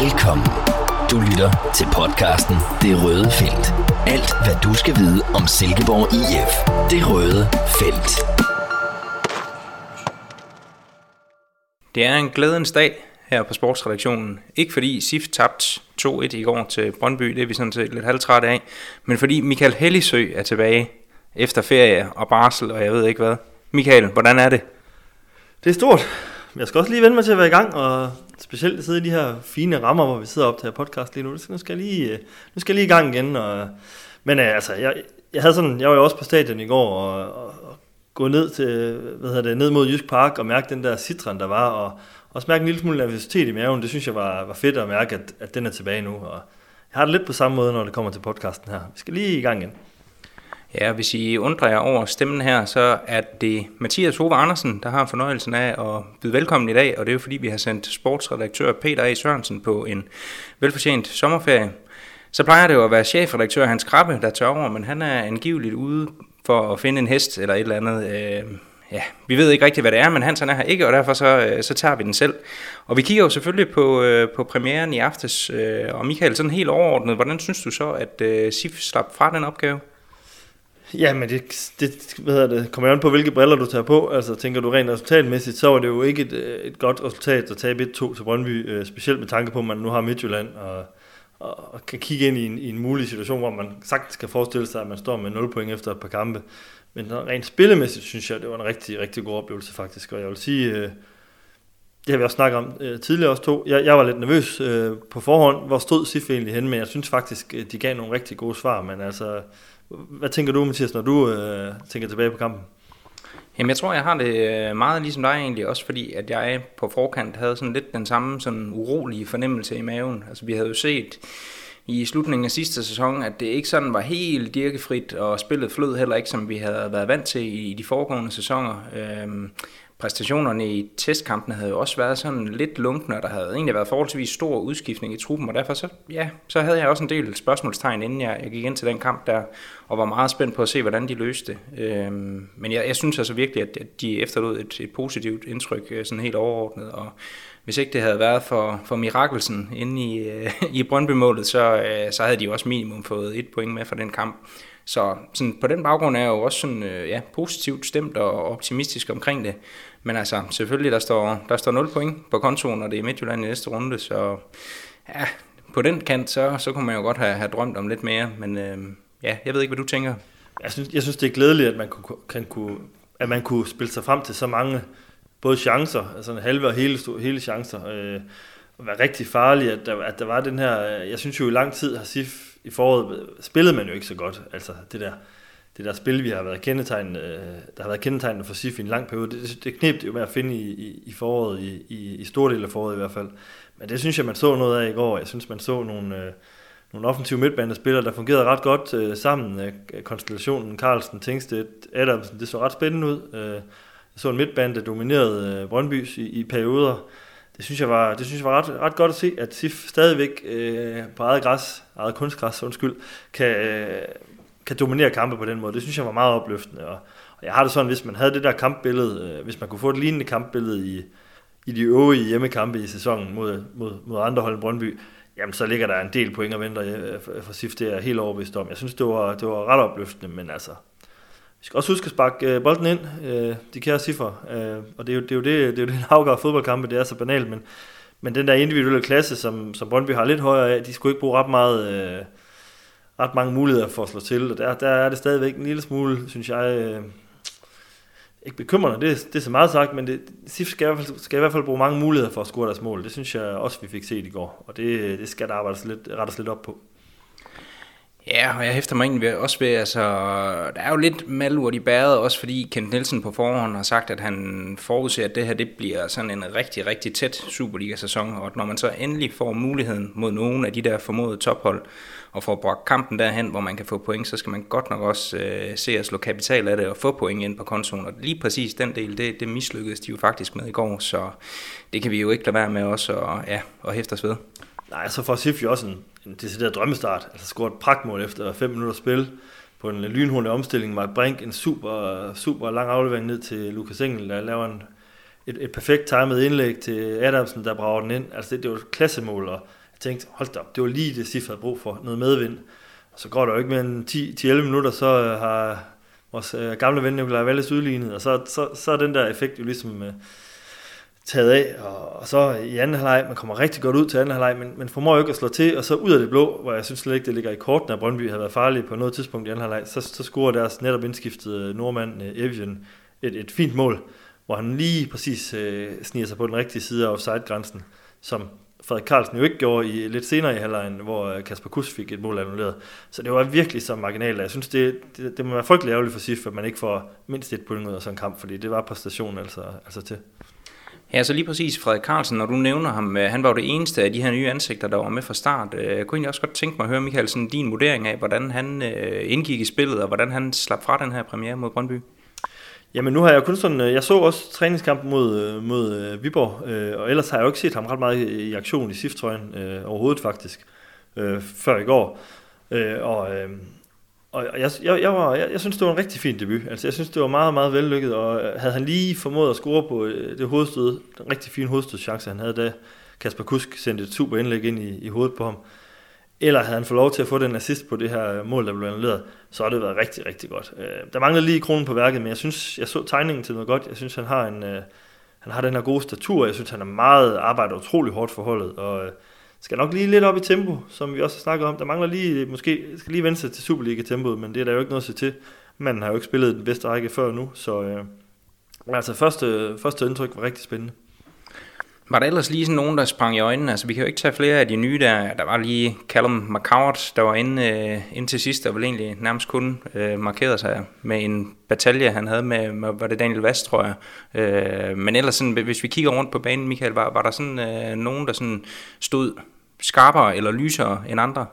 Velkommen. Du lytter til podcasten Det Røde Felt. Alt, hvad du skal vide om Silkeborg IF. Det Røde Felt. Det er en glædens dag her på sportsredaktionen. Ikke fordi SIF tabte 2-1 i går til Brøndby, det er vi sådan set lidt halvtrætte af, men fordi Michael Hellisø er tilbage efter ferie og barsel og jeg ved ikke hvad. Michael, hvordan er det? Det er stort. Jeg skal også lige vende mig til at være i gang, og specielt sidde i de her fine rammer, hvor vi sidder op til podcast lige nu. Så nu skal jeg lige, øh, nu skal jeg lige i gang igen. Og, men øh, altså, jeg, jeg, havde sådan, jeg var jo også på stadion i går, og, og, og gå ned, til, hvad hedder det, ned mod Jysk Park og mærke den der citron, der var, og også mærke en lille smule nervøsitet i maven. Det synes jeg var, var fedt at mærke, at, at den er tilbage nu. Og jeg har det lidt på samme måde, når det kommer til podcasten her. Vi skal lige i gang igen. Ja, hvis I undrer jer over stemmen her, så er det Mathias Hove Andersen, der har fornøjelsen af at byde velkommen i dag, og det er jo fordi, vi har sendt sportsredaktør Peter A. Sørensen på en velfortjent sommerferie. Så plejer det jo at være chefredaktør Hans Krabbe, der tør over, men han er angiveligt ude for at finde en hest eller et eller andet. Øh, ja, vi ved ikke rigtigt, hvad det er, men Hans han er her ikke, og derfor så, øh, så tager vi den selv. Og vi kigger jo selvfølgelig på, øh, på premieren i aftes, øh, og Michael, sådan helt overordnet, hvordan synes du så, at øh, SIF slap fra den opgave? Ja, men det, det, hvad hedder det kommer an på, hvilke briller du tager på. Altså, tænker du rent resultatmæssigt, så var det jo ikke et, øh, et godt resultat at tabe 1-2 til Brøndby, øh, specielt med tanke på, at man nu har Midtjylland og, og, og kan kigge ind i en, i en mulig situation, hvor man sagtens kan forestille sig, at man står med 0 point efter et par kampe. Men rent spillemæssigt synes jeg, det var en rigtig, rigtig god oplevelse faktisk. Og jeg vil sige, øh, det har vi også snakket om øh, tidligere også to. Jeg, jeg var lidt nervøs øh, på forhånd, hvor stod SIF egentlig hen, men jeg synes faktisk, øh, de gav nogle rigtig gode svar. Men altså, hvad tænker du, Mathias, når du øh, tænker tilbage på kampen? Jamen, jeg tror, jeg har det øh, meget ligesom dig egentlig, også fordi, at jeg på forkant havde sådan lidt den samme sådan urolige fornemmelse i maven. Altså, vi havde jo set i slutningen af sidste sæson, at det ikke sådan var helt dirkefrit, og spillet flød heller ikke, som vi havde været vant til i de foregående sæsoner. Øhm, præstationerne i testkampene havde jo også været sådan lidt lunkne, og der havde egentlig været forholdsvis stor udskiftning i truppen, og derfor så, ja, så havde jeg også en del spørgsmålstegn, inden jeg, jeg gik ind til den kamp der, og var meget spændt på at se, hvordan de løste det. Øhm, men jeg, jeg synes altså virkelig, at, at de efterlod et, et positivt indtryk, øh, sådan helt overordnet, og hvis ikke det havde været for, for mirakelsen inde i, øh, i Brøndby-målet, så, øh, så havde de jo også minimum fået et point med fra den kamp. Så sådan, på den baggrund er jeg jo også sådan, øh, ja, positivt stemt og optimistisk omkring det. Men altså, selvfølgelig, der står, der står 0 point på kontoen, når det er Midtjylland i næste runde, så ja, på den kant, så, så kunne man jo godt have, have drømt om lidt mere, men øh, ja, jeg ved ikke, hvad du tænker. Jeg synes, jeg synes det er glædeligt, at man kunne, kan, kunne, at man kunne spille sig frem til så mange både chancer, altså en halve og hele, hele chancer, øh, og være rigtig farlig, at der, at der var den her, øh, jeg synes jo i lang tid har SIF i foråret spillede man jo ikke så godt, altså det der, det der spil, vi har været kendetegnet, øh, der har været kendetegnet for SIF i en lang periode, det, det knep jo med at finde i, i, i foråret, i, i, i store del af foråret i hvert fald. Men det synes jeg, man så noget af i går. Jeg synes, man så nogle, øh, nogle offensive midtbanespillere, der fungerede ret godt øh, sammen. Øh, konstellationen Carlsen, Tingstedt, Adamsen, det så ret spændende ud. Øh, jeg så en midtbane, der dominerede øh, Brøndby i, i perioder. Det synes jeg var, det synes jeg var ret, ret godt at se, at SIF stadigvæk øh, på eget græs, eget kunstgræs, undskyld, kan, øh, kan dominere kampe på den måde. Det synes jeg var meget opløftende. Og, og jeg har det sådan, hvis man havde det der kampbillede, øh, hvis man kunne få et lignende kampbillede i, i de øvrige hjemmekampe i sæsonen mod, mod, mod andre hold end Brøndby, jamen så ligger der en del point og venter øh, øh, for, SIF, det er helt overbevist om. Jeg synes, det var, det var ret opløftende, men altså, vi skal også huske at sparke øh, bolden ind, øh, de kære cifre, øh, og det er, jo, det, er jo det, det er jo det, en afgør fodboldkampe, det er så banalt, men, men den der individuelle klasse, som, som Brøndby har lidt højere af, de skulle ikke bruge ret meget... Øh, ret mange muligheder for at slå til, og der, der er det stadigvæk en lille smule, synes jeg, øh, ikke bekymrende, det, det er så meget sagt, men det, SIF skal i, hvert fald, skal i hvert fald bruge mange muligheder for at score deres mål. Det synes jeg også, vi fik set i går, og det, det skal der arbejdes lidt, rettes lidt op på. Ja, og jeg hæfter mig egentlig også ved, altså, der er jo lidt malurt i bæret, også fordi Kent Nielsen på forhånd har sagt, at han forudser, at det her det bliver sådan en rigtig, rigtig tæt Superliga-sæson, og at når man så endelig får muligheden mod nogle af de der formodede tophold, og får brugt kampen derhen, hvor man kan få point, så skal man godt nok også øh, se at slå kapital af det og få point ind på kontoen. Og lige præcis den del, det, det mislykkedes de jo faktisk med i går, så det kan vi jo ikke lade være med også at, ja, at hæfte os ved. Nej, så får Sif jo også en, en decideret drømmestart. Altså scoret et pragtmål efter 5 minutter spil på en lynhurtig omstilling. Mark Brink, en super, super lang aflevering ned til Lukas Engel, der laver en, et, et perfekt timet indlæg til Adamsen, der brager den ind. Altså det, det var et klassemål, og tænkte, hold da op, det var lige det, SIF havde brug for, noget medvind. Og så går der jo ikke mere end 10-11 minutter, så øh, har vores øh, gamle ven Nikolaj Valles udlignet, og så, så, så er den der effekt jo ligesom øh, taget af, og, og så i anden halvleg, man kommer rigtig godt ud til anden halvleg, men, men formår jo ikke at slå til, og så ud af det blå, hvor jeg synes slet ikke, det ligger i korten, at Brøndby havde været farlige på noget tidspunkt i anden halvleg, så, så scorer deres netop indskiftede øh, nordmand øh, Evian et, et fint mål, hvor han lige præcis øh, sniger sig på den rigtige side af offside-grænsen, som Frederik Carlsen jo ikke gjorde i lidt senere i halvlejen, hvor øh, Kasper Kus fik et mål annulleret. Så det var virkelig så marginalt. Jeg synes, det, det, det må være frygtelig ærgerligt for SIF, at man ikke får mindst et point ud af sådan en kamp, fordi det var præstationen altså, altså til. Ja, så lige præcis Frederik Carlsen, når du nævner ham, øh, han var jo det eneste af de her nye ansigter, der var med fra start. Øh, jeg kunne egentlig også godt tænke mig at høre, Michael, sådan din vurdering af, hvordan han øh, indgik i spillet, og hvordan han slap fra den her premiere mod Brøndby. Jamen nu har jeg kun sådan, jeg så også træningskampen mod, mod Viborg, og ellers har jeg jo ikke set ham ret meget i aktion i SIF-trøjen overhovedet faktisk, før i går. Og, og jeg, jeg, jeg, var, jeg, jeg synes, det var en rigtig fin debut. Altså, jeg synes, det var meget, meget vellykket, og øh, havde han lige formået at score på øh, det hovedstød, den rigtig fine hovedstødschance, han havde da Kasper Kusk sendte et super indlæg ind i, i hovedet på ham, eller havde han fået lov til at få den assist på det her mål, der blev annulleret, så har det været rigtig, rigtig godt. Øh, der manglede lige kronen på værket, men jeg synes, jeg så tegningen til noget godt. Jeg synes, han har en, han har den her gode statur. Jeg synes, han er meget arbejder utrolig hårdt for holdet, og skal nok lige lidt op i tempo, som vi også har snakket om. Der mangler lige, måske skal lige vende sig til Superliga-tempoet, men det er der jo ikke noget at se til. Manden har jo ikke spillet den bedste række før nu, så øh, altså første, første indtryk var rigtig spændende. Var der ellers lige sådan nogen, der sprang i øjnene? Altså, vi kan jo ikke tage flere af de nye der. Der var lige Callum McCowart, der var inde, øh, ind til sidst, og vel egentlig nærmest kun øh, markerede sig med en batalje, han havde med, med var det Daniel Vast, tror jeg. Øh, men ellers, sådan, hvis vi kigger rundt på banen, Michael, var, var der sådan øh, nogen, der sådan stod skarpere eller lysere end andre?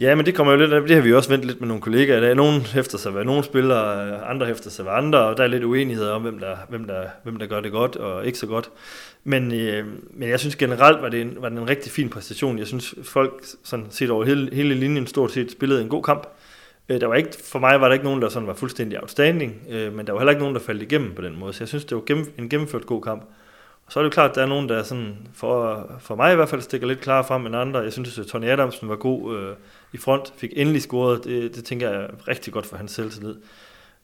Ja, men det kommer jo lidt af, det har vi også ventet lidt med nogle kollegaer. Der dag. nogen hæfter sig ved nogle spillere, øh, andre hæfter sig ved andre, og der er lidt uenighed om, hvem der, hvem der, hvem der gør det godt og ikke så godt. Men, øh, men jeg synes generelt, var det, en, var det en rigtig fin præstation. Jeg synes, folk sådan set over hele, hele linjen stort set spillede en god kamp. Øh, der var ikke, for mig var der ikke nogen, der sådan var fuldstændig outstanding, øh, men der var heller ikke nogen, der faldt igennem på den måde. Så jeg synes, det var gennem, en gennemført god kamp. Og så er det jo klart, at der er nogen, der sådan, for, for mig i hvert fald stikker lidt klar frem end andre. Jeg synes, at Tony Adamsen var god øh, i front, fik endelig scoret. Det, det tænker jeg er rigtig godt for hans selvtillid.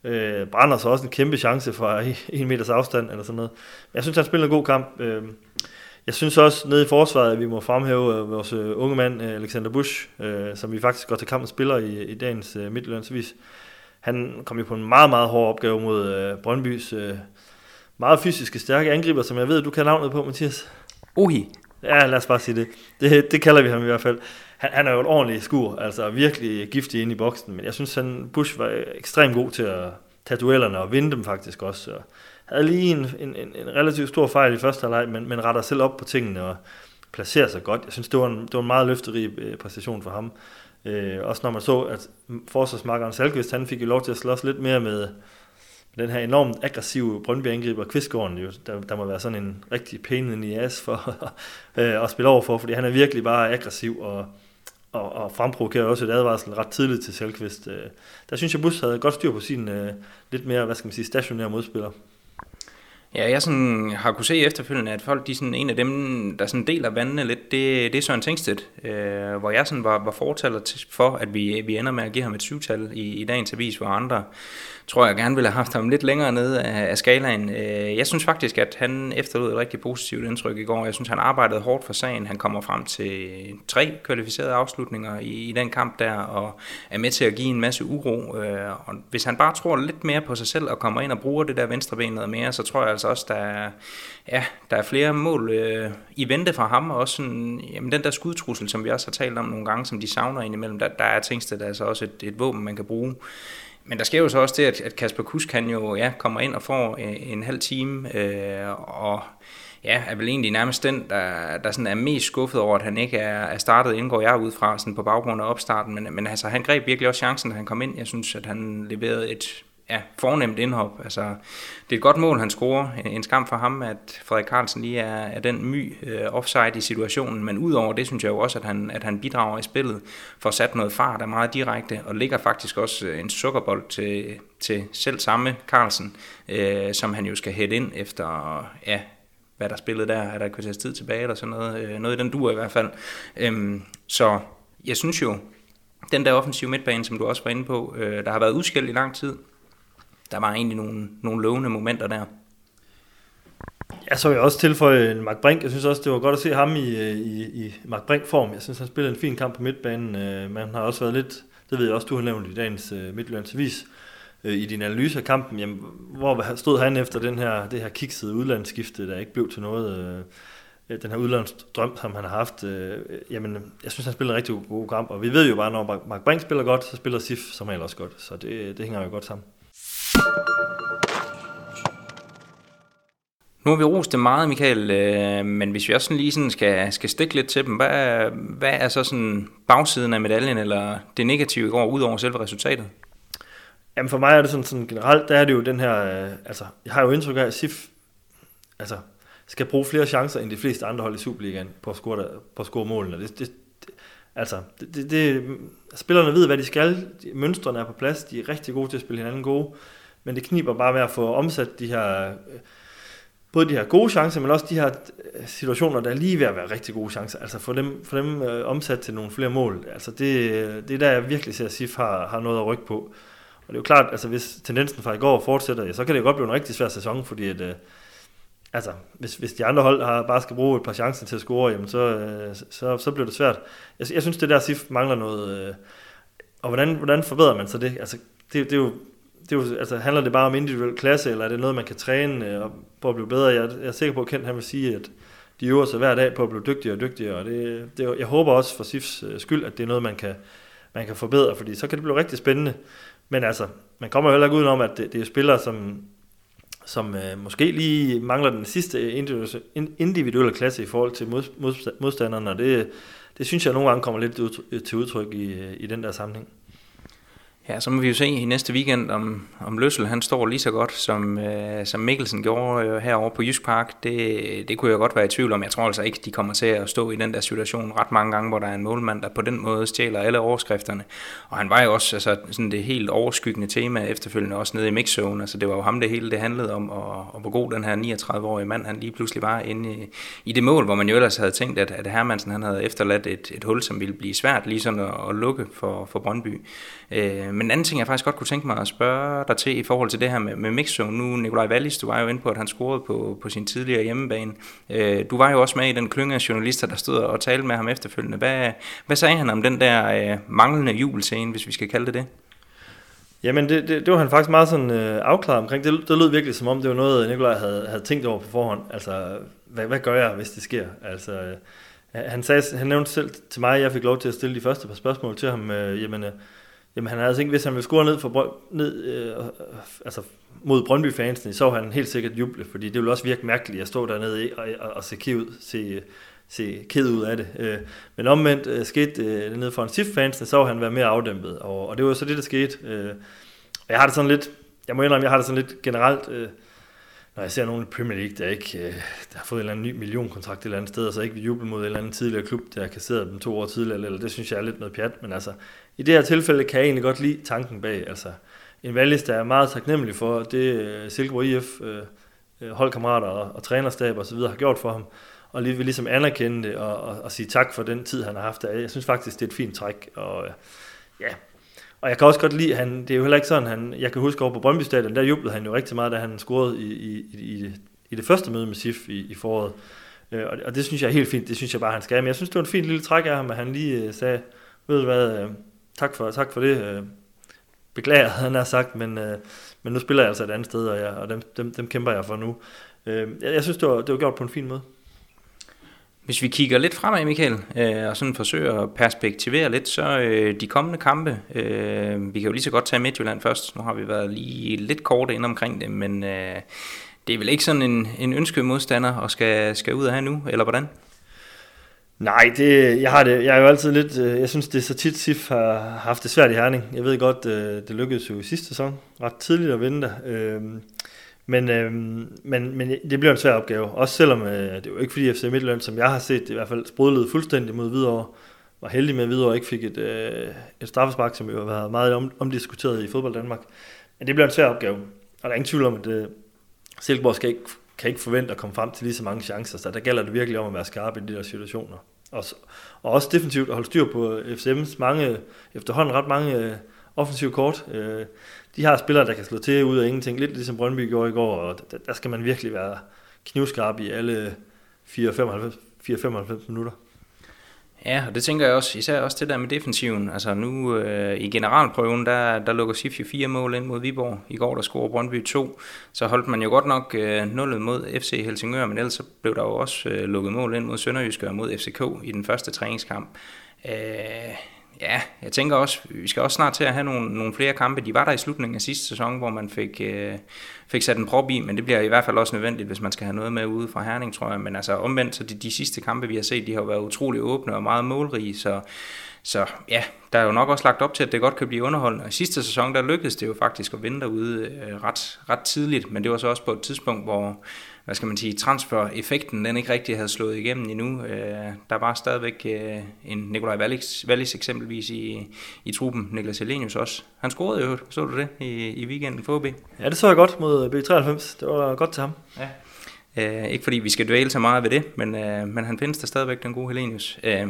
Øh, brænder så også en kæmpe chance fra en meters afstand eller sådan noget. Jeg synes, han spiller en god kamp. Øh, jeg synes også, nede i forsvaret, at vi må fremhæve øh, vores øh, unge mand, øh, Alexander Busch, øh, som vi faktisk går til kampen spiller i, i dagens øh, Midtjyllandsvis. Han kom jo på en meget, meget hård opgave mod øh, Brøndbys øh, meget fysiske, stærke angriber, som jeg ved, du kan navnet på, Mathias. Ohi. Ja, lad os bare sige det. Det, det kalder vi ham i hvert fald. Han, han er jo et ordentligt skur, altså virkelig giftig ind i boksen, men jeg synes, han Bush var ekstremt god til at tage duellerne og vinde dem faktisk også. Og havde lige en, en, en, en relativt stor fejl i første halvleg, men, men retter selv op på tingene og placerer sig godt. Jeg synes, det var en, det var en meget løfterig øh, præstation for ham. Øh, også når man så, at forsvarsmarkeren Salkvist, han fik jo lov til at slås lidt mere med, den her enormt aggressive Brøndby-angriber, Kvistgården, jo, der, der må være sådan en rigtig pæn i as for øh, at spille over for, fordi han er virkelig bare aggressiv og, og, og fremprovokerer også et advarsel ret tidligt til Selvkvist. Øh, der synes jeg, Bus havde godt styr på sin øh, lidt mere, hvad skal man sige, stationære modspiller. Ja, jeg sådan har kunne se efterfølgende, at folk, de sådan, en af dem, der sådan deler vandene lidt, det, det er Søren Tengstedt, øh, hvor jeg sådan var, var fortaler til, for, at vi, vi ender med at give ham et syvtal i, i dagens avis, hvor andre tror jeg gerne ville have haft ham lidt længere nede af, af skalaen. Øh, jeg synes faktisk, at han efterlod et rigtig positivt indtryk i går. Jeg synes, han arbejdede hårdt for sagen. Han kommer frem til tre kvalificerede afslutninger i, i den kamp der, og er med til at give en masse uro. Øh, og hvis han bare tror lidt mere på sig selv og kommer ind og bruger det der venstre ben noget mere, så tror jeg altså også, der er, ja, der er flere mål øh, i vente fra ham, og også sådan, jamen, den der skudtrussel, som vi også har talt om nogle gange, som de savner indimellem, der, der er Tingsted altså også et, et våben, man kan bruge. Men der sker jo så også det, at Kasper Kusk kan jo ja, kommer ind og får en, en halv time, øh, og ja, er vel egentlig nærmest den, der, der sådan er mest skuffet over, at han ikke er, er startet, indgår jeg ud fra sådan på baggrund af opstarten. Men, men altså, han greb virkelig også chancen, da han kom ind. Jeg synes, at han leverede et ja, fornemt indhop. Altså, det er et godt mål, han scorer. En skam for ham, at Frederik Carlsen lige er, er den my øh, offside i situationen. Men udover det, synes jeg jo også, at han, at han bidrager i spillet for at sat noget fart, er meget direkte, og ligger faktisk også øh, en sukkerbold til, til selv samme Carlsen, øh, som han jo skal hætte ind efter ja, hvad der spillet der, er der et kvarters tid tilbage eller sådan noget, øh, noget i den dur i hvert fald. Øhm, så jeg synes jo, den der offensive midtbane, som du også var inde på, øh, der har været udskilt i lang tid, der var egentlig nogle, nogle lovende momenter der. Jeg så jeg også tilføje Mark Brink. Jeg synes også, det var godt at se ham i, øh, i, i Mark Brink-form. Jeg synes, han spillede en fin kamp på midtbanen. Man men han har også været lidt, det ved jeg også, du har nævnt i dagens øh, uh, Midtjyllands i din analyse af kampen. Jamen, hvor stod han efter den her, det her kiksede udlandsskifte, der ikke blev til noget? Øh, den her udlandsdrøm, som han har haft. Øh, jamen, jeg synes, han spiller en rigtig god kamp. Og vi ved jo bare, når Mark Brink spiller godt, så spiller Sif som regel også godt. Så det, det hænger jo godt sammen. Nu har vi rost det meget, Michael, øh, men hvis vi også sådan lige sådan skal, skal stikke lidt til dem, hvad, hvad er så sådan bagsiden af medaljen, eller det negative går ud over selve resultatet? Jamen for mig er det sådan, sådan generelt, der er det jo den her, øh, altså jeg har jo indtryk af, at SIF altså, skal bruge flere chancer end de fleste andre hold i Superligaen på at score, på at score målene. Det, det, det, altså, det, det, det, spillerne ved, hvad de skal, mønstrene er på plads, de er rigtig gode til at spille hinanden gode, men det kniber bare med at få omsat de her øh, både de her gode chancer, men også de her øh, situationer, der er lige ved at være rigtig gode chancer. Altså få dem, få dem øh, omsat til nogle flere mål. Altså det, øh, det er der, jeg virkelig ser, at SIF har, har noget at rykke på. Og det er jo klart, altså hvis tendensen fra i går fortsætter, ja, så kan det jo godt blive en rigtig svær sæson, fordi at, øh, altså, hvis, hvis de andre hold har, bare skal bruge et par chancer til at score, jamen så, øh, så, så bliver det svært. Jeg, jeg synes, det der SIF mangler noget. Øh, og hvordan, hvordan forbedrer man så det? Altså, det, det er jo det er jo, altså, handler det bare om individuel klasse, eller er det noget, man kan træne øh, og på at blive bedre? Jeg, jeg er sikker på, at Kent han vil sige, at de øver sig hver dag på at blive dygtigere og dygtigere, og det, det, jeg håber også for SIFs øh, skyld, at det er noget, man kan, man kan forbedre, fordi så kan det blive rigtig spændende. Men altså, man kommer jo heller ikke udenom, at det, det er spillere, som, som øh, måske lige mangler den sidste individuelle klasse i forhold til mod, modstanderne, og det, det synes jeg nogle gange kommer lidt ud, til udtryk i, i den der sammenhæng. Ja, så må vi jo se i næste weekend, om, om Løssel han står lige så godt, som, øh, som Mikkelsen gjorde øh, herovre på Jysk Park. Det, det kunne jeg godt være i tvivl om. Jeg tror altså ikke, de kommer til at stå i den der situation ret mange gange, hvor der er en målmand, der på den måde stjæler alle overskrifterne. Og han var jo også altså, sådan det helt overskyggende tema efterfølgende, også nede i mixzone. Altså, det var jo ham, det hele det handlede om, og, og hvor god den her 39-årige mand, han lige pludselig var inde i, i det mål, hvor man jo ellers havde tænkt, at, at Hermansen han havde efterladt et, et hul, som ville blive svært lige at, at lukke for, for Brøndby. Øh, Øh, men en anden ting, jeg faktisk godt kunne tænke mig at spørge dig til i forhold til det her med, med mixzone. Nu, Nikolaj Wallis, du var jo inde på, at han scorede på, på sin tidligere hjemmebane. Øh, du var jo også med i den klynge af journalister, der stod og talte med ham efterfølgende. Hvad, hvad sagde han om den der øh, manglende jubelscene, hvis vi skal kalde det det? Jamen, det, det, det var han faktisk meget sådan øh, afklaret omkring. Det, det lød virkelig som om, det var noget, Nikolaj havde, havde tænkt over på forhånd. Altså, hvad, hvad gør jeg, hvis det sker? Altså, øh, han, sagde, han nævnte selv til mig, at jeg fik lov til at stille de første par spørgsmål til ham. Øh, jamen, øh, Jamen han havde altså ikke, hvis han ville score ned, for, ned øh, altså mod Brøndby-fansene, så han helt sikkert juble, fordi det ville også virke mærkeligt at stå dernede og, og, og se ked ud, se, se ked ud af det. Øh, men omvendt øh, skete øh, nede foran SIF-fansene, så han være mere afdæmpet, og, og det var så det, der skete. Øh, og jeg har det sådan lidt, jeg må indrømme, jeg har det sådan lidt generelt, øh, når jeg ser nogen i Premier League, der ikke øh, der har fået en eller anden ny millionkontrakt et eller andet sted, og så ikke vil juble mod en eller anden tidligere klub, der har kasseret dem to år tidligere, eller det synes jeg er lidt noget pjat, men altså, i det her tilfælde kan jeg egentlig godt lide tanken bag, altså, en valglis, der er meget taknemmelig for det øh, Silkeborg IF, øh, øh, holdkammerater og, og trænerstab og så videre har gjort for ham, og lige vil ligesom anerkende det og, og, og sige tak for den tid, han har haft der. Jeg synes faktisk, det er et fint træk, og ja, og jeg kan også godt lide, han, det er jo heller ikke sådan, han, jeg kan huske over på Brøndby Stadion, der jublede han jo rigtig meget, da han scorede i, i, i, i det første møde med SIF i, i foråret. Øh, og, og det synes jeg er helt fint, det synes jeg bare, han skal. Men jeg synes, det var en fin lille træk af ham, at han lige øh, sagde, ved du hvad, øh, tak, for, tak for det. Øh, beklager, han har sagt, men, men nu spiller jeg altså et andet sted, og, jeg, og dem, dem, dem kæmper jeg for nu. jeg synes, det var, det var gjort på en fin måde. Hvis vi kigger lidt fremad, Michael, øh, og sådan forsøger at perspektivere lidt, så øh, de kommende kampe, øh, vi kan jo lige så godt tage Midtjylland først. Nu har vi været lige lidt kort ind omkring det, men øh, det er vel ikke sådan en, en ønsket modstander at skal, skal ud af her nu, eller hvordan? Nej, det, jeg har det, jeg er jo altid lidt, øh, jeg synes det er så tit SIF har haft det svært i Herning. Jeg ved godt, øh, det lykkedes jo i sidste sæson, ret tidligt at vinde der. Øh, men, øh, men, men det bliver en svær opgave, også selvom øh, det er jo ikke fordi FC Midtjylland, som jeg har set, i hvert fald sprudlede fuldstændig mod Hvidovre, var heldig med, at Hvidovre ikke fik et, øh, et straffespark, som jo har været meget om, omdiskuteret i fodbold Danmark. Men det bliver en svær opgave, og der er ingen tvivl om, at øh, Silkeborg skal ikke kan ikke forvente at komme frem til lige så mange chancer, så der gælder det virkelig om at være skarp i de der situationer. Og, og også definitivt at holde styr på FCM's mange, efterhånden ret mange øh, offensiv kort. Øh, de har spillere, der kan slå til ud af ingenting, lidt ligesom Brøndby gjorde i går, og der, der skal man virkelig være knivskarp i alle 4-95 minutter. Ja, og det tænker jeg også, især også det der med defensiven. Altså nu øh, i generalprøven, der, der lukker Sif jo fire mål ind mod Viborg. I går der scorede Brøndby 2, Så holdt man jo godt nok øh, nullet mod FC Helsingør, men ellers så blev der jo også øh, lukket mål ind mod Sønderjysk og mod FCK i den første træningskamp. Øh, Ja, jeg tænker også, vi skal også snart til at have nogle, nogle flere kampe. De var der i slutningen af sidste sæson, hvor man fik, øh, fik sat en prop i, men det bliver i hvert fald også nødvendigt, hvis man skal have noget med ude fra Herning, tror jeg. Men altså omvendt, så de, de sidste kampe, vi har set, de har været utrolig åbne og meget målrige, så, så ja, der er jo nok også lagt op til, at det godt kan blive underholdende. Og i sidste sæson, der lykkedes det jo faktisk at vinde derude øh, ret, ret tidligt, men det var så også på et tidspunkt, hvor hvad skal man sige, transfer-effekten, den ikke rigtig havde slået igennem endnu. Øh, der var stadigvæk øh, en Nikolaj Wallis, Wallis eksempelvis i, i truppen, Niklas Helenius også. Han scorede jo, så du det, i, i weekenden for OB? Ja, det så jeg godt mod B93. Det var godt til ham. Ja. Øh, ikke fordi vi skal dvæle så meget ved det, men, øh, men han findes der stadigvæk, den gode Helenius. Øh,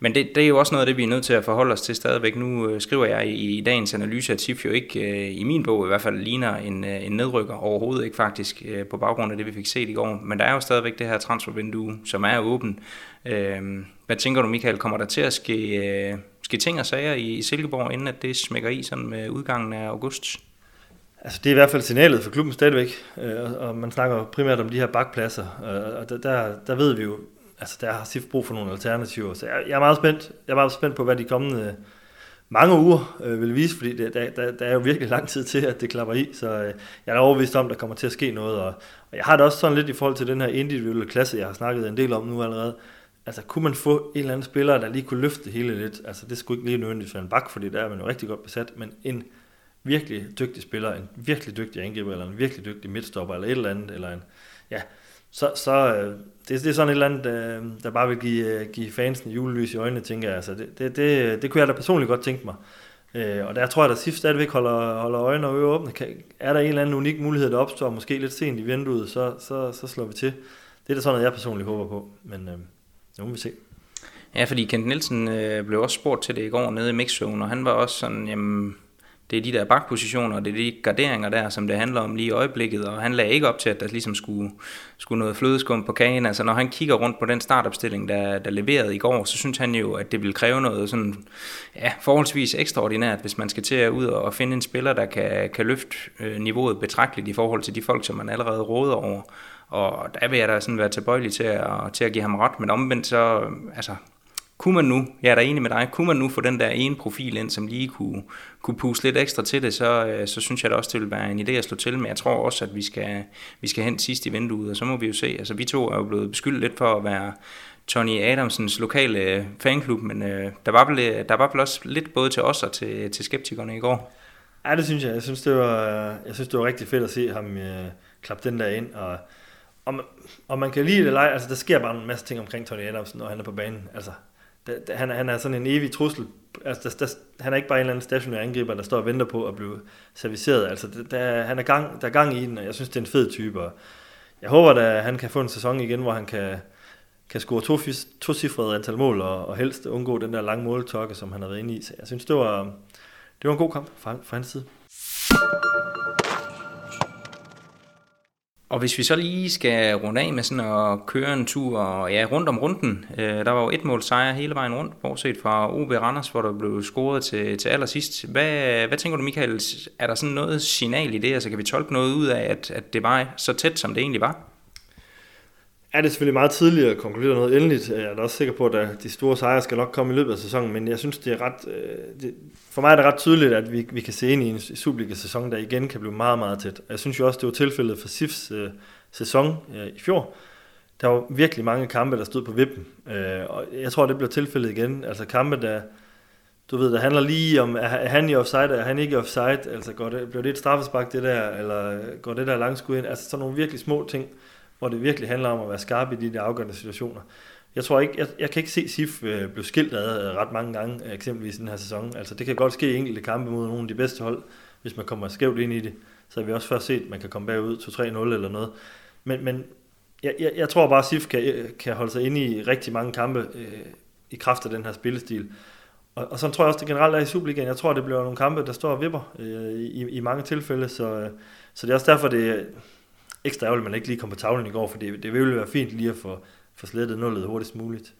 men det, det er jo også noget af det, vi er nødt til at forholde os til stadigvæk. Nu øh, skriver jeg i, i dagens analyse, at Sif jo ikke, øh, i min bog i hvert fald, ligner en, øh, en nedrykker overhovedet ikke faktisk, øh, på baggrund af det, vi fik set i går. Men der er jo stadigvæk det her transfervindue, som er åben. Øh, hvad tænker du, Michael, kommer der til at ske, øh, ske ting og sager i, i Silkeborg, inden at det smækker i sådan med udgangen af august? Altså, det er i hvert fald signalet for klubben stadigvæk, øh, og man snakker primært om de her bakpladser, øh, og der, der, der ved vi jo, altså der har SIF brug for nogle alternativer, så jeg, jeg er meget spændt, jeg er meget spændt på, hvad de kommende øh, mange uger øh, vil vise, fordi det, der, der, der er jo virkelig lang tid til, at det klapper i, så øh, jeg er overbevist om, at der kommer til at ske noget, og, og jeg har det også sådan lidt i forhold til den her individuelle klasse, jeg har snakket en del om nu allerede, altså kunne man få en eller anden spiller, der lige kunne løfte det hele lidt, altså det skulle ikke lige nødvendigt være en bak, fordi der er man jo rigtig godt besat, men en virkelig dygtig spiller, en virkelig dygtig angriber, eller en virkelig dygtig midtstopper, eller et eller andet, eller en, ja, så, så øh, det, det er sådan et eller andet, øh, der bare vil give, øh, give fansen julelys i øjnene, tænker jeg. Altså, det, det, det, det kunne jeg da personligt godt tænke mig. Øh, og der tror jeg, at SIF stadigvæk holder, holder øjne og ører åbne. Er der en eller anden unik mulighed, der opstår, måske lidt sent i vinduet, så, så, så slår vi til. Det er da sådan, noget, jeg personligt håber på, men øh, nu må vi se. Ja, fordi Kent Nielsen øh, blev også spurgt til det i går nede i mixzone, og han var også sådan, jamen, det er de der bakpositioner, det er de garderinger der, som det handler om lige i øjeblikket, og han lagde ikke op til, at der ligesom skulle, skulle noget flødeskum på kagen. Altså når han kigger rundt på den startopstilling, der, der leverede i går, så synes han jo, at det vil kræve noget sådan, ja, forholdsvis ekstraordinært, hvis man skal til at ud og finde en spiller, der kan, kan løfte øh, niveauet betragteligt i forhold til de folk, som man allerede råder over. Og der vil jeg da sådan være tilbøjelig til at, til at give ham ret, men omvendt så, altså, kunne man nu, jeg er da enig med dig, kunne man nu få den der ene profil ind, som lige kunne, kunne puste lidt ekstra til det, så, øh, så synes jeg da også, det vil være en idé at slå til, men jeg tror også, at vi skal, vi skal hen sidst i vinduet, og så må vi jo se, altså vi to er jo blevet beskyldt lidt for at være Tony Adamsens lokale øh, fanklub, men øh, der, var vel, øh, der var vel også lidt både til os og til, til skeptikerne i går. Ja, det synes jeg. Jeg synes, det var, jeg synes, det var rigtig fedt at se ham øh, klappe den der ind, og og man, og man kan lide det eller ej, altså der sker bare en masse ting omkring Tony Adamsen, når han er på banen. Altså, der, han, han er sådan en evig trussel. Altså, der, der, han er ikke bare en eller anden stationær angriber, der står og venter på at blive serviceret. Altså, der, han er gang, der er gang i den, og jeg synes, det er en fed type. Og jeg håber, at han kan få en sæson igen, hvor han kan, kan score to, to cifrede antal mål, og, og helst undgå den der lange måltokke, som han har været inde i. Så jeg synes, det var, det var en god kamp fra, fra hans side. Og hvis vi så lige skal runde af med sådan at køre en tur ja, rundt om runden. Øh, der var jo et mål sejr hele vejen rundt, bortset fra OB Randers, hvor der blev scoret til, til allersidst. Hvad, hvad tænker du, Michael? Er der sådan noget signal i det? Altså kan vi tolke noget ud af, at, at det var så tæt, som det egentlig var? Er det selvfølgelig meget tidligt at konkludere noget endeligt. Jeg er da også sikker på, at de store sejre skal nok komme i løbet af sæsonen, men jeg synes, det er ret, øh, det, for mig er det ret tydeligt, at vi, vi kan se ind i en Superliga-sæson, der igen kan blive meget, meget tæt. Jeg synes jo også, det var tilfældet for SIFs øh, sæson øh, i fjor. Der var virkelig mange kampe, der stod på vippen, øh, og jeg tror, det bliver tilfældet igen. Altså kampe, der, du ved, der handler lige om, er han i offside, er han ikke i offside, altså går det, bliver det et straffespark det der, eller går det der langskud ind, altså sådan nogle virkelig små ting, hvor det virkelig handler om at være skarp i de der afgørende situationer. Jeg tror ikke, jeg, jeg kan ikke se SIF øh, blive skilt ad øh, ret mange gange, øh, eksempelvis i den her sæson. Altså det kan godt ske i enkelte kampe mod nogle af de bedste hold, hvis man kommer skævt ind i det. Så har vi også først set, at man kan komme bagud 2-3-0 eller noget. Men, men jeg, jeg, jeg tror bare, at SIF kan, øh, kan holde sig inde i rigtig mange kampe øh, i kraft af den her spillestil. Og, og så tror jeg også, det generelt er i Superligaen. Jeg tror, det bliver nogle kampe, der står og vipper øh, i, i mange tilfælde. Så, øh, så det er også derfor, det ekstra ærgerligt, at man ikke lige kom på tavlen i går, for det, det ville være fint lige at få, få slettet nullet hurtigst muligt.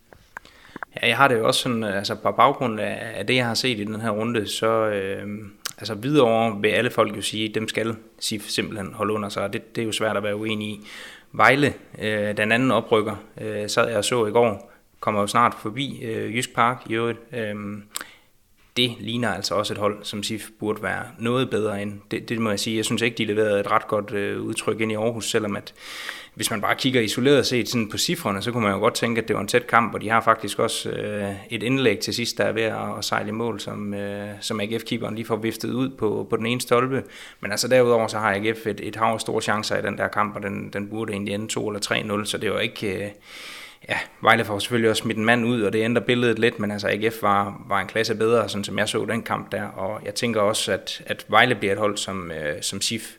Ja, jeg har det jo også sådan, øh, altså på baggrund af det, jeg har set i den her runde, så øh, altså videre vil alle folk jo sige, dem skal SIF simpelthen holde under sig, det, det er jo svært at være uenig i. Vejle, øh, den anden oprykker, øh, sad jeg og så i går, kommer jo snart forbi øh, Jysk Park i øvrigt. Øh, det ligner altså også et hold, som SIF burde være noget bedre end. Det, det må jeg sige. Jeg synes ikke, de leverede et ret godt øh, udtryk ind i Aarhus, selvom at hvis man bare kigger isoleret set sådan på cifrene, så kunne man jo godt tænke, at det var en tæt kamp, og de har faktisk også øh, et indlæg til sidst, der er ved at, at sejle i mål, som, øh, som AGF-keeperen lige får viftet ud på, på den ene stolpe. Men altså derudover, så har AGF et, et hav af store chancer i den der kamp, og den, den burde egentlig ende 2 eller 3-0, så det var ikke... Øh, ja, Vejle får selvfølgelig også smidt en mand ud, og det ændrer billedet lidt, men altså AGF var, var en klasse bedre, sådan som jeg så den kamp der, og jeg tænker også, at, at Vejle bliver et hold, som, øh, som SIF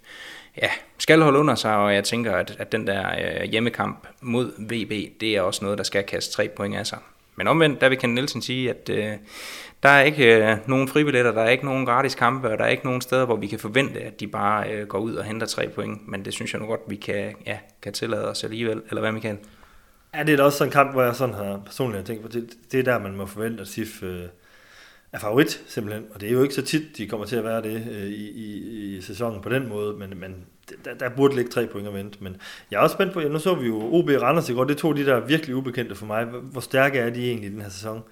ja, skal holde under sig, og jeg tænker, at, at den der øh, hjemmekamp mod VB, det er også noget, der skal kaste tre point af sig. Men omvendt, der vil Ken Nielsen sige, at øh, der er ikke øh, nogen fribilletter, der er ikke nogen gratis kampe, og der er ikke nogen steder, hvor vi kan forvente, at de bare øh, går ud og henter tre point. Men det synes jeg nu godt, vi kan, ja, kan tillade os alligevel. Eller hvad, Michael? Ja, det er da også sådan en kamp, hvor jeg sådan har personligt tænkt på, det, det er der, man må forvente, at SIF øh, er favorit, simpelthen. Og det er jo ikke så tit, de kommer til at være det øh, i, i, i sæsonen på den måde, men, men der, der burde ligge tre point at vente. Men jeg er også spændt på, ja, nu så vi jo OB Randers i går, det to de der virkelig ubekendte for mig. Hvor stærke er de egentlig i den her sæson?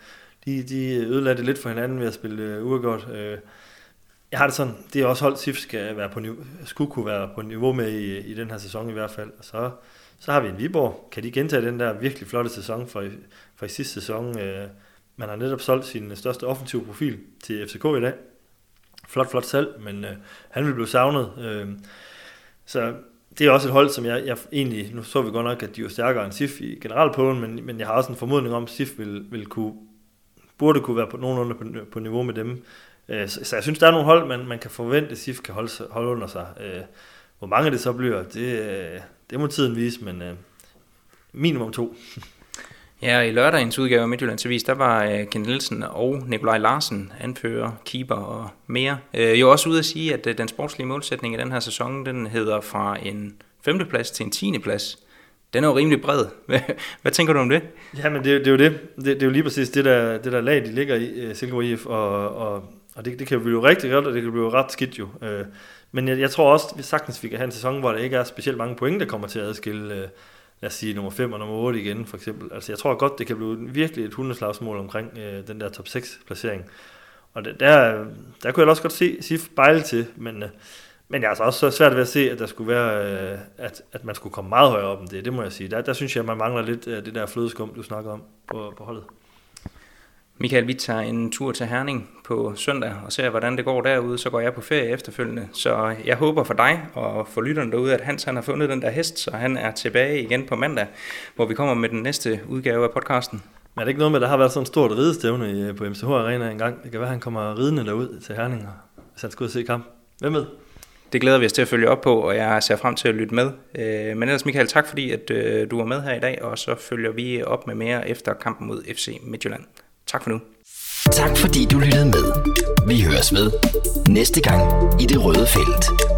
De, de ødelagde det lidt for hinanden ved at spille øh, uafgjort. Øh, jeg har det sådan, det er også hold, SIF skal være på niveau, skulle kunne være på niveau med i, i den her sæson i hvert fald. Og så, så har vi en Viborg. Kan de gentage den der virkelig flotte sæson fra, fra i sidste sæson? Øh, man har netop solgt sin øh, største offensive profil til FCK i dag. Flot, flot salg, men øh, han vil blive savnet. Øh, så det er også et hold, som jeg, jeg egentlig, nu så vi godt nok, at de er stærkere end SIF i generalpåen, men, men jeg har også en formodning om, at SIF vil, vil kunne, burde kunne være på nogenlunde på, på niveau med dem. Øh, så, så jeg synes, der er nogle hold, man, man kan forvente, at SIF kan holde, holde under sig. Øh, hvor mange det så bliver, det, øh, det må tiden vise, men minimum to. Ja, i lørdagens udgave af Midtjyllands Avis, der var uh, Ken Nielsen og Nikolaj Larsen, anfører, keeper og mere, uh, jo også ude at sige, at uh, den sportslige målsætning i den her sæson, den hedder fra en femteplads til en tiende plads. Den er jo rimelig bred. Hvad, tænker du om det? Jamen, det, det er jo det. det. Det er jo lige præcis det der, det der lag, de ligger i, Silkeborg IF, og, og, og det, det kan blive rigtig godt, og det kan blive ret skidt jo. Men jeg, jeg tror også, at vi sagtens vi kan have en sæson, hvor der ikke er specielt mange point, der kommer til at adskille øh, lad os sige, nummer 5 og nummer 8 igen, for eksempel. Altså, jeg tror godt, det kan blive virkelig et hundeslagsmål omkring øh, den der top 6 placering. Og det, der, der kunne jeg også godt se sige bejle til, men, øh, men jeg er altså også svært ved at se, at der skulle være, øh, at, at man skulle komme meget højere op end det, det må jeg sige. Der, der synes jeg, at man mangler lidt øh, det der flødeskum, du snakker om på, på holdet. Michael, vi tager en tur til Herning på søndag og ser, hvordan det går derude. Så går jeg på ferie efterfølgende. Så jeg håber for dig og for lytterne derude, at Hans han har fundet den der hest, så han er tilbage igen på mandag, hvor vi kommer med den næste udgave af podcasten. Men er det ikke noget med, at der har været sådan et stort ridestævne på MCH Arena engang? Det kan være, at han kommer ridende derud til Herning, hvis han skal ud og se kamp. Hvem ved? Det glæder vi os til at følge op på, og jeg ser frem til at lytte med. Øh, men ellers Michael, tak fordi at øh, du var med her i dag, og så følger vi op med mere efter kampen mod FC Midtjylland. Tak for nu. Tak fordi du lyttede med. Vi høres ved næste gang i det røde felt.